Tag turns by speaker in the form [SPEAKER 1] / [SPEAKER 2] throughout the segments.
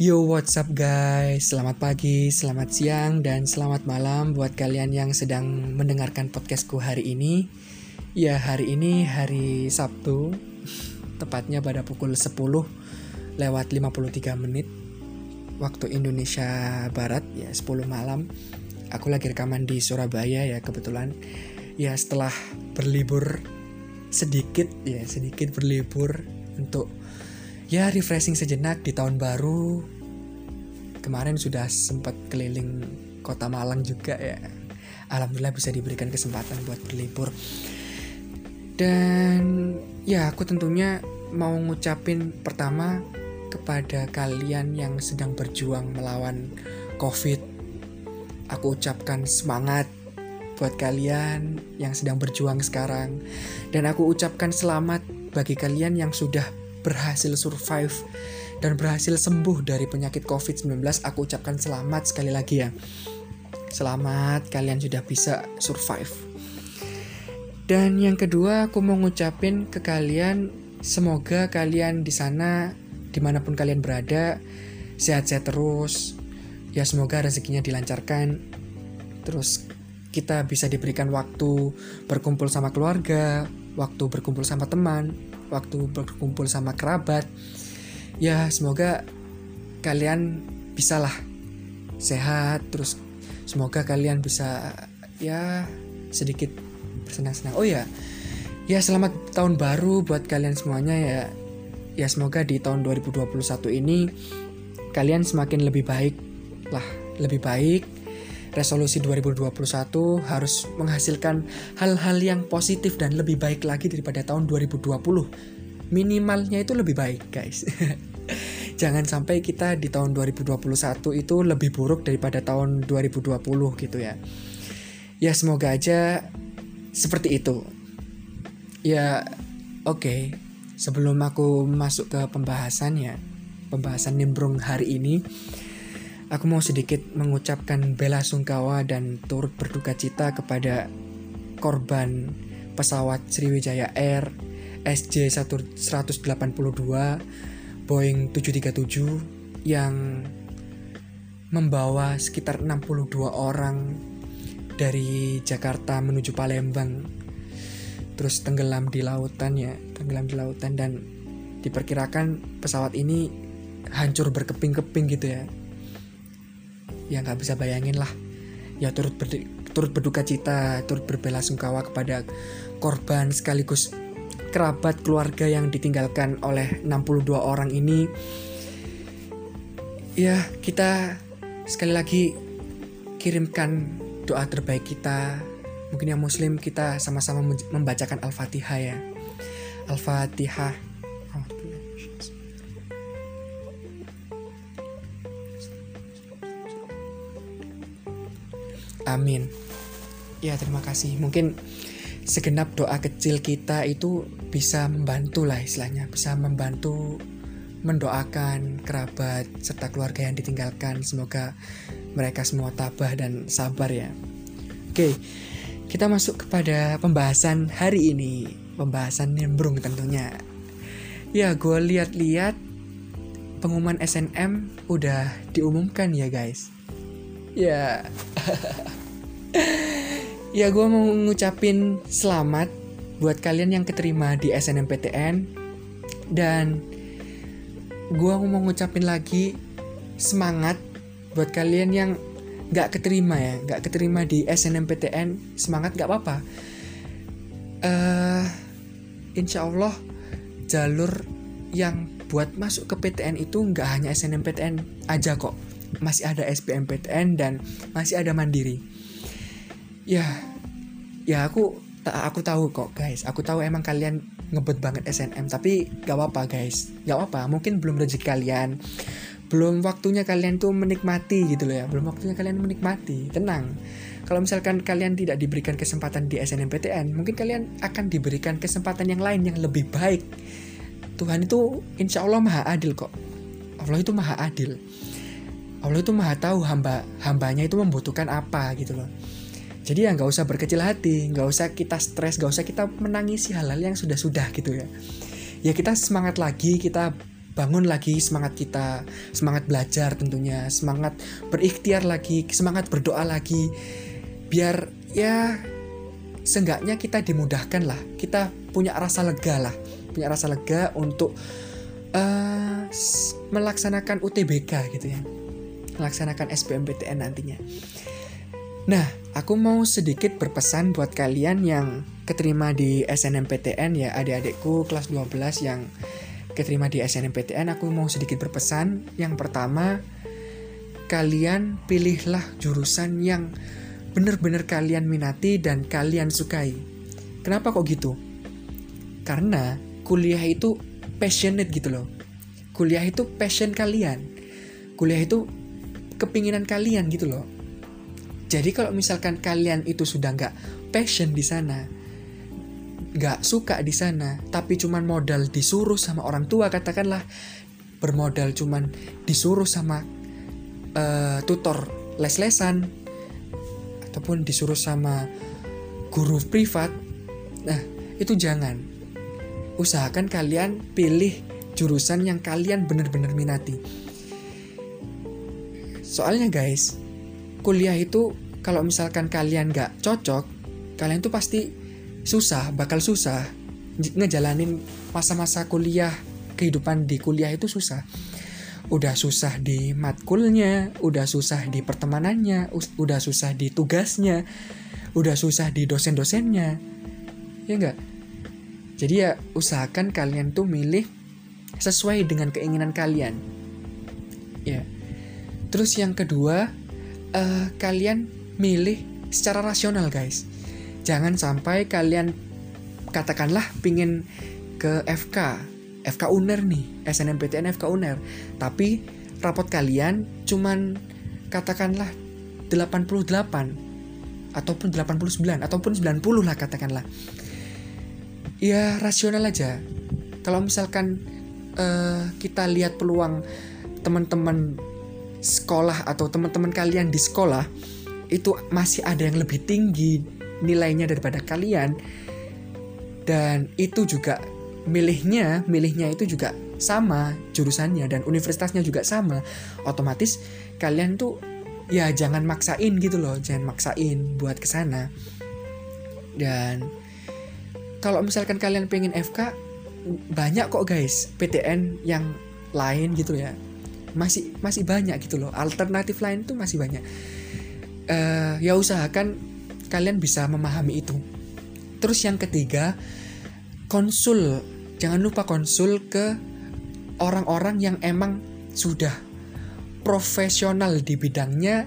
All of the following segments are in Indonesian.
[SPEAKER 1] Yo, what's up guys? Selamat pagi, selamat siang, dan selamat malam buat kalian yang sedang mendengarkan podcastku hari ini. Ya, hari ini hari Sabtu, tepatnya pada pukul 10 lewat 53 menit waktu Indonesia Barat, ya 10 malam. Aku lagi rekaman di Surabaya ya kebetulan. Ya setelah berlibur sedikit ya sedikit berlibur untuk ya refreshing sejenak di tahun baru. Kemarin sudah sempat keliling kota Malang juga ya. Alhamdulillah bisa diberikan kesempatan buat berlibur. Dan ya aku tentunya mau ngucapin pertama kepada kalian yang sedang berjuang melawan covid. Aku ucapkan semangat buat kalian yang sedang berjuang sekarang. Dan aku ucapkan selamat bagi kalian yang sudah berhasil survive dan berhasil sembuh dari penyakit COVID-19. Aku ucapkan selamat sekali lagi ya. Selamat kalian sudah bisa survive. Dan yang kedua aku mau ngucapin ke kalian semoga kalian di sana di mana pun kalian berada sehat-sehat terus. Ya semoga rezekinya dilancarkan. Terus kita bisa diberikan waktu berkumpul sama keluarga, waktu berkumpul sama teman, waktu berkumpul sama kerabat. Ya, semoga kalian bisalah sehat terus semoga kalian bisa ya sedikit bersenang-senang. Oh ya. Ya, selamat tahun baru buat kalian semuanya ya. Ya, semoga di tahun 2021 ini kalian semakin lebih baik lah, lebih baik resolusi 2021 harus menghasilkan hal-hal yang positif dan lebih baik lagi daripada tahun 2020. Minimalnya itu lebih baik, guys. Jangan sampai kita di tahun 2021 itu lebih buruk daripada tahun 2020 gitu ya. Ya semoga aja seperti itu. Ya oke, okay. sebelum aku masuk ke pembahasan ya, pembahasan nimbrung hari ini, Aku mau sedikit mengucapkan bela sungkawa dan turut berduka cita kepada korban pesawat Sriwijaya Air SJ182 Boeing 737 yang membawa sekitar 62 orang dari Jakarta menuju Palembang terus tenggelam di lautan ya tenggelam di lautan dan diperkirakan pesawat ini hancur berkeping-keping gitu ya ya nggak bisa bayangin lah. Ya turut ber, turut berduka cita turut berbelasungkawa kepada korban sekaligus kerabat keluarga yang ditinggalkan oleh 62 orang ini. Ya kita sekali lagi kirimkan doa terbaik kita. Mungkin yang muslim kita sama-sama membacakan al-fatihah ya. Al-fatihah Amin. Ya, terima kasih. Mungkin segenap doa kecil kita itu bisa membantu lah istilahnya, bisa membantu mendoakan kerabat serta keluarga yang ditinggalkan. Semoga mereka semua tabah dan sabar ya. Oke, kita masuk kepada pembahasan hari ini. Pembahasan nimbrung tentunya. Ya, gue lihat-lihat pengumuman SNM udah diumumkan ya guys. Ya. ya gue mau ngucapin selamat buat kalian yang keterima di SNMPTN dan gue mau ngucapin lagi semangat buat kalian yang gak keterima ya gak keterima di SNMPTN semangat gak apa-apa. Uh, insya Allah jalur yang buat masuk ke PTN itu nggak hanya SNMPTN aja kok. Masih ada SBMPTN dan masih ada Mandiri ya ya aku aku tahu kok guys. Aku tahu emang kalian ngebet banget SNM tapi gak apa-apa guys. Gak apa-apa mungkin belum rezeki kalian. Belum waktunya kalian tuh menikmati gitu loh ya. Belum waktunya kalian menikmati. Tenang. Kalau misalkan kalian tidak diberikan kesempatan di SNMPTN mungkin kalian akan diberikan kesempatan yang lain yang lebih baik. Tuhan itu insya Allah maha adil kok. Allah itu maha adil. Allah itu maha tahu hamba hambanya itu membutuhkan apa gitu loh jadi ya nggak usah berkecil hati nggak usah kita stres nggak usah kita menangisi hal-hal yang sudah-sudah gitu ya ya kita semangat lagi kita bangun lagi semangat kita, semangat belajar tentunya, semangat berikhtiar lagi, semangat berdoa lagi, biar ya seenggaknya kita dimudahkan lah, kita punya rasa lega lah, punya rasa lega untuk uh, melaksanakan UTBK gitu ya, melaksanakan SBMPTN nantinya. Nah, aku mau sedikit berpesan buat kalian yang keterima di SNMPTN ya, adik-adikku kelas 12 yang keterima di SNMPTN aku mau sedikit berpesan. Yang pertama, kalian pilihlah jurusan yang benar-benar kalian minati dan kalian sukai. Kenapa kok gitu? Karena kuliah itu passionate gitu loh. Kuliah itu passion kalian. Kuliah itu kepinginan kalian gitu loh. Jadi kalau misalkan kalian itu sudah nggak passion di sana, nggak suka di sana tapi cuman modal disuruh sama orang tua katakanlah bermodal cuman disuruh sama uh, tutor les-lesan ataupun disuruh sama guru privat nah itu jangan. Usahakan kalian pilih jurusan yang kalian benar-benar minati. Soalnya guys kuliah itu kalau misalkan kalian nggak cocok kalian tuh pasti susah, bakal susah ngejalanin masa-masa kuliah, kehidupan di kuliah itu susah. Udah susah di matkulnya, udah susah di pertemanannya, udah susah di tugasnya, udah susah di dosen-dosennya. Ya enggak? Jadi ya usahakan kalian tuh milih sesuai dengan keinginan kalian. Ya. Terus yang kedua, uh, kalian milih secara rasional guys. Jangan sampai kalian katakanlah pingin ke FK FK UNER nih SNMPTN FK UNER. Tapi rapot kalian cuman katakanlah 88 ataupun 89 ataupun 90 lah katakanlah. Ya rasional aja. Kalau misalkan uh, kita lihat peluang teman-teman sekolah atau teman-teman kalian di sekolah itu masih ada yang lebih tinggi nilainya daripada kalian. Dan itu juga milihnya milihnya itu juga sama jurusannya dan universitasnya juga sama. Otomatis kalian tuh ya jangan maksain gitu loh jangan maksain buat ke sana dan kalau misalkan kalian pengen FK banyak kok guys PTN yang lain gitu ya masih masih banyak gitu loh alternatif lain tuh masih banyak uh, ya usahakan kalian bisa memahami itu. Terus yang ketiga, konsul. Jangan lupa konsul ke orang-orang yang emang sudah profesional di bidangnya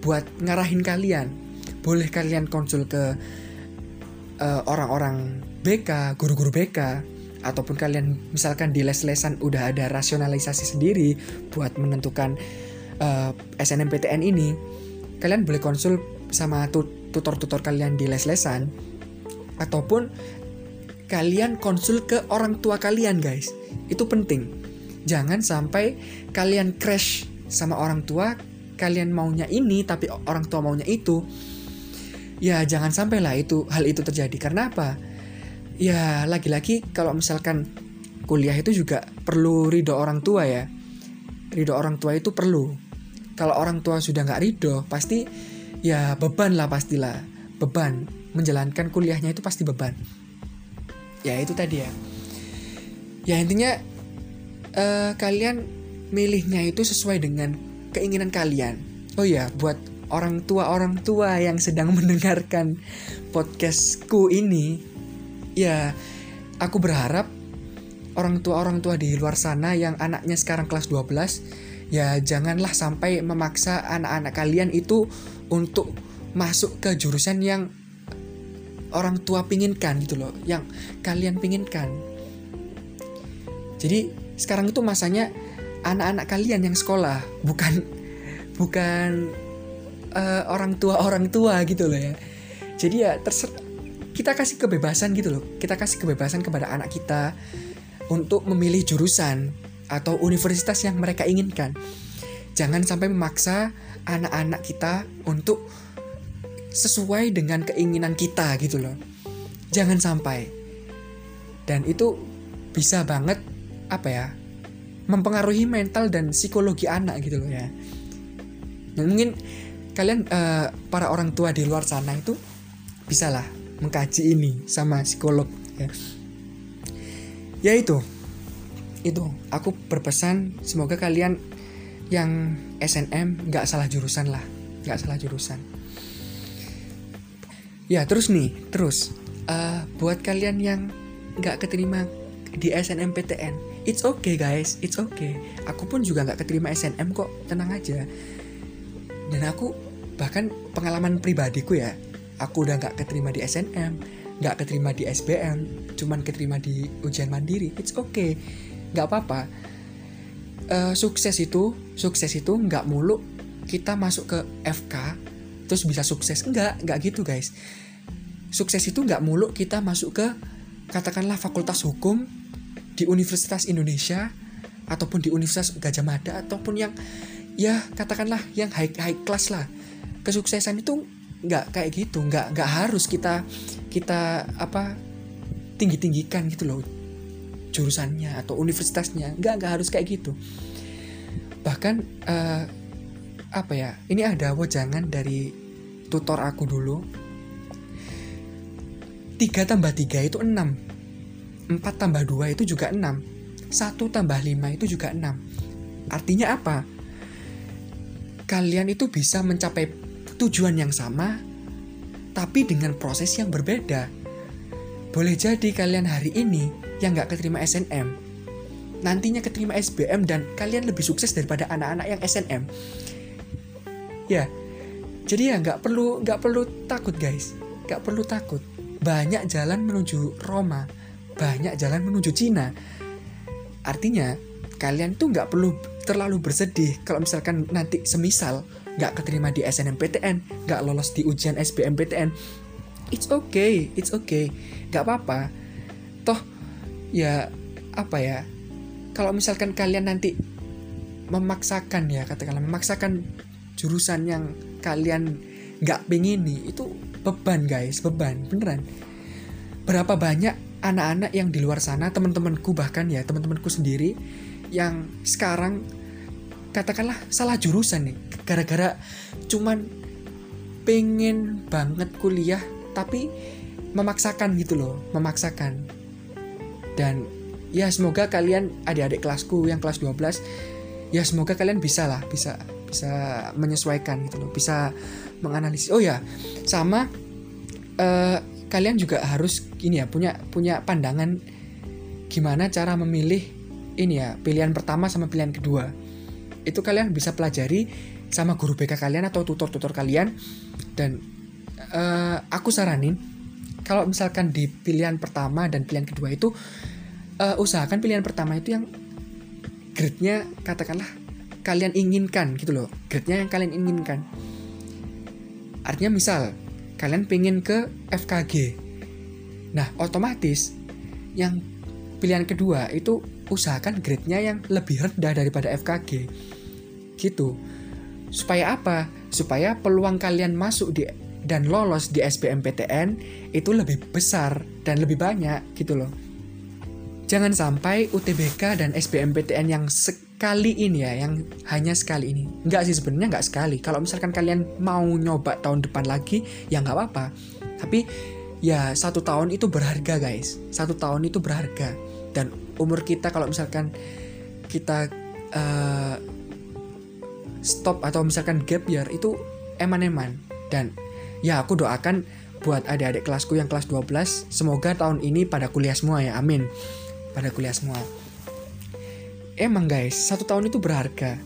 [SPEAKER 1] buat ngarahin kalian. Boleh kalian konsul ke uh, orang-orang BK, guru-guru BK, ataupun kalian misalkan di les-lesan udah ada rasionalisasi sendiri buat menentukan uh, eh, SNMPTN ini, kalian boleh konsul sama tut tutor-tutor kalian di les-lesan ataupun kalian konsul ke orang tua kalian guys. Itu penting. Jangan sampai kalian crash sama orang tua kalian maunya ini tapi orang tua maunya itu. Ya jangan sampai lah itu hal itu terjadi. Karena apa ya lagi-lagi kalau misalkan kuliah itu juga perlu ridho orang tua ya. Ridho orang tua itu perlu. Kalau orang tua sudah nggak ridho pasti ya beban lah pastilah. Beban. Menjalankan kuliahnya itu pasti beban. Ya itu tadi ya. Ya intinya uh, kalian milihnya itu sesuai dengan keinginan kalian. Oh ya buat orang tua orang tua yang sedang mendengarkan podcastku ini ya aku berharap orang tua orang tua di luar sana yang anaknya sekarang kelas 12 ya janganlah sampai memaksa anak-anak kalian itu untuk masuk ke jurusan yang orang tua pinginkan gitu loh, yang kalian pinginkan. Jadi sekarang itu masanya anak-anak kalian yang sekolah, bukan bukan uh, orang tua orang tua gitu loh ya. Jadi ya terserah kita kasih kebebasan gitu loh, kita kasih kebebasan kepada anak kita untuk memilih jurusan atau universitas yang mereka inginkan. Jangan sampai memaksa anak-anak kita untuk sesuai dengan keinginan kita gitu loh. Jangan sampai. Dan itu bisa banget apa ya? mempengaruhi mental dan psikologi anak gitu loh ya mungkin kalian uh, para orang tua di luar sana itu bisalah mengkaji ini sama psikolog ya. Ya itu. Itu. Aku berpesan semoga kalian yang SNM nggak salah jurusan lah. Nggak salah jurusan. Ya terus nih terus uh, buat kalian yang nggak keterima di SNMPTN it's okay guys. It's okay. Aku pun juga nggak keterima SNM kok. Tenang aja. Dan aku bahkan pengalaman pribadiku ya aku udah nggak keterima di SNM nggak keterima di SBM cuman keterima di ujian mandiri. It's okay. Nggak apa-apa. Uh, sukses itu sukses itu nggak mulu kita masuk ke FK terus bisa sukses. Enggak enggak gitu guys. Sukses itu nggak mulu kita masuk ke katakanlah fakultas hukum di Universitas Indonesia ataupun di Universitas Gajah Mada ataupun yang ya katakanlah yang high high class lah. Kesuksesan itu nggak kayak gitu nggak nggak harus kita kita apa tinggi tinggikan gitu loh jurusannya atau universitasnya. Nggak nggak harus kayak gitu. Bahkan uh, apa ya ini ada wajangan dari tutor aku dulu. 3 tambah 3 itu 6 4 tambah 2 itu juga 6 1 tambah 5 itu juga 6 Artinya apa? Kalian itu bisa mencapai tujuan yang sama Tapi dengan proses yang berbeda. Boleh jadi kalian hari ini yang gak keterima SNM Nantinya keterima SBM dan kalian lebih sukses daripada anak-anak yang SNM Ya, jadi ya nggak perlu nggak perlu takut guys, nggak perlu takut. Banyak jalan menuju Roma, banyak jalan menuju Cina. Artinya, kalian tuh nggak perlu terlalu bersedih kalau misalkan nanti semisal nggak keterima di SNMPTN, nggak lolos di ujian SBMPTN. It's okay, it's okay, nggak apa-apa. Toh, ya apa ya? Kalau misalkan kalian nanti memaksakan ya katakanlah memaksakan jurusan yang kalian nggak pingini itu beban guys beban beneran berapa banyak anak-anak yang di luar sana teman-temanku bahkan ya teman-temanku sendiri yang sekarang katakanlah salah jurusan nih. Gara-gara cuman pengen banget kuliah tapi memaksakan gitu loh memaksakan. Dan ya semoga kalian adik-adik kelasku yang kelas 12 ya semoga kalian bisa lah bisa bisa menyesuaikan gitu loh bisa menganalisis. Oh ya sama uh, kalian juga harus ini ya punya punya pandangan gimana cara memilih ini ya pilihan pertama sama pilihan kedua itu kalian bisa pelajari sama guru BK kalian atau tutor-tutor kalian dan uh, aku saranin kalau misalkan di pilihan pertama dan pilihan kedua itu uh, usahakan pilihan pertama itu yang grade-nya katakanlah kalian inginkan gitu loh grade-nya yang kalian inginkan Artinya misal kalian pengen ke FKG. Nah, otomatis yang pilihan kedua itu usahakan grade-nya yang lebih rendah daripada FKG. Gitu. Supaya apa? Supaya peluang kalian masuk di dan lolos di SBMPTN itu lebih besar dan lebih banyak gitu loh. Jangan sampai UTBK dan SBMPTN yang kali ini ya yang hanya sekali ini nggak sih sebenarnya nggak sekali kalau misalkan kalian mau nyoba tahun depan lagi ya nggak apa-apa tapi ya satu tahun itu berharga guys satu tahun itu berharga dan umur kita kalau misalkan kita uh, stop atau misalkan gap year itu eman-eman. Dan ya aku doakan buat adik-adik kelasku yang kelas 12 semoga tahun ini pada kuliah semua ya. Amin. Pada kuliah semua. Emang guys satu tahun itu berharga.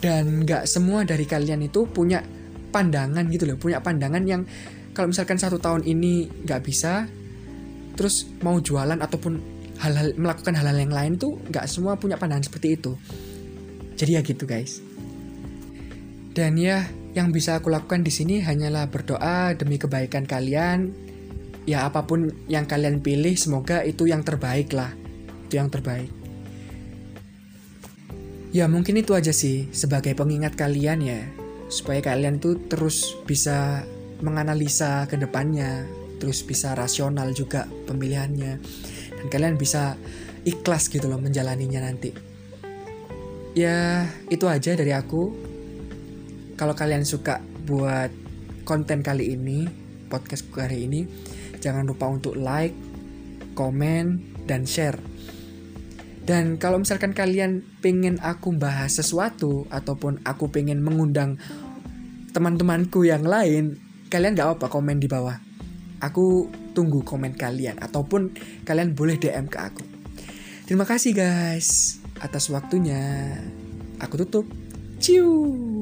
[SPEAKER 1] Dan nggak semua dari kalian itu punya pandangan gitu loh. Punya pandangan yang kalau misalkan satu tahun ini nggak bisa terus mau jualan ataupun hal-hal melakukan hal-hal yang lain tuh nggak semua punya pandangan seperti itu. Jadi ya gitu guys dan ya yang bisa aku lakukan di sini hanyalah berdoa demi kebaikan kalian. Ya apa pun yang kalian pilih semoga itu yang terbaik lah. Itu yang terbaik. Ya mungkin itu aja sih sebagai pengingat kalian ya. Supaya kalian tuh terus bisa menganalisa ke depannya, terus bisa rasional juga pemilihannya. Dan kalian bisa ikhlas gitu loh menjalaninya nanti. ya itu aja dari aku kalau kalian suka buat konten kali ini podcast hari ini jangan lupa untuk like komen dan share dan kalau misalkan kalian pengen aku bahas sesuatu ataupun aku pengen mengundang teman-temanku yang lain, kalian gak apa komen di bawah. Aku tunggu komen kalian ataupun kalian boleh DM ke aku. Terima kasih guys atas waktunya. Aku tutup. Ciu.